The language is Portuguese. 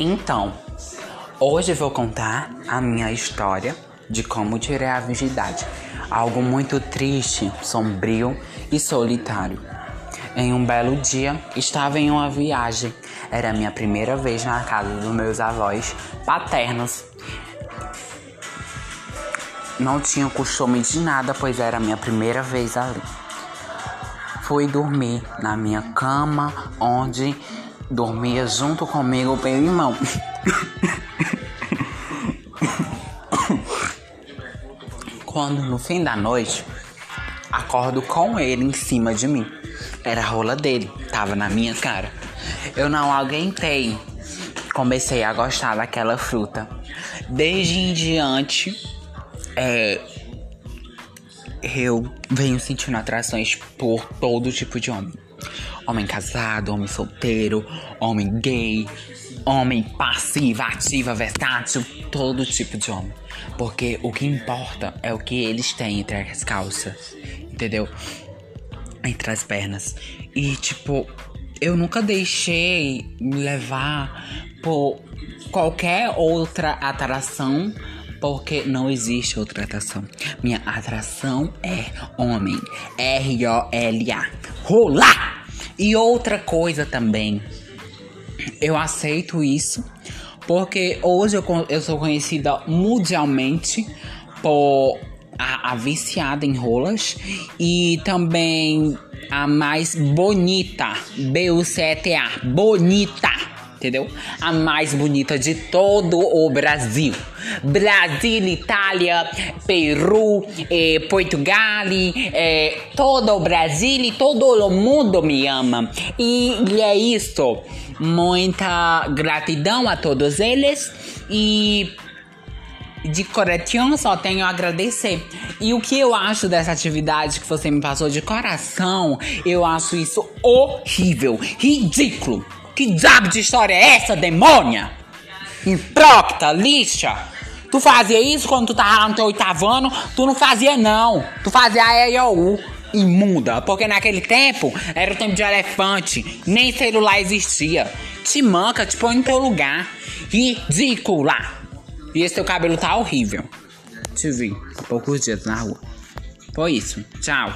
Então, hoje vou contar a minha história de como tirei a virgindade. Algo muito triste, sombrio e solitário. Em um belo dia, estava em uma viagem. Era a minha primeira vez na casa dos meus avós paternos. Não tinha costume de nada, pois era a minha primeira vez ali. Fui dormir na minha cama, onde dormia junto comigo meu irmão. Quando no fim da noite, acordo com ele em cima de mim. Era a rola dele, tava na minha cara. Eu não aguentei. Comecei a gostar daquela fruta. Desde em diante, é, eu venho sentindo atrações por todo tipo de homem. Homem casado, homem solteiro, homem gay, homem passiva, ativa, versátil, todo tipo de homem. Porque o que importa é o que eles têm entre as calças, entendeu? Entre as pernas. E tipo, eu nunca deixei me levar por qualquer outra atração porque não existe outra atração. Minha atração é homem. R-O-L-A. Rolar! E outra coisa também, eu aceito isso, porque hoje eu, eu sou conhecida mundialmente por a, a viciada em rolas e também a mais bonita, B-U-C-T-A, bonita entendeu? A mais bonita de todo o Brasil. Brasil, Itália, Peru, eh, Portugal, eh, todo o Brasil e todo o mundo me ama. E é isso. Muita gratidão a todos eles e de coração só tenho a agradecer. E o que eu acho dessa atividade que você me passou de coração, eu acho isso horrível, ridículo. Que diabo de história é essa, demônia? Imprópita, lixa. Tu fazia isso quando tu tava lá no teu oitavo ano? Tu não fazia, não. Tu fazia a EIOU. Imunda. Porque naquele tempo era o tempo de elefante. Nem celular existia. Te manca, te põe no teu lugar. Ridícula. E esse teu cabelo tá horrível. Te vi há poucos dias na rua. Foi isso. Tchau.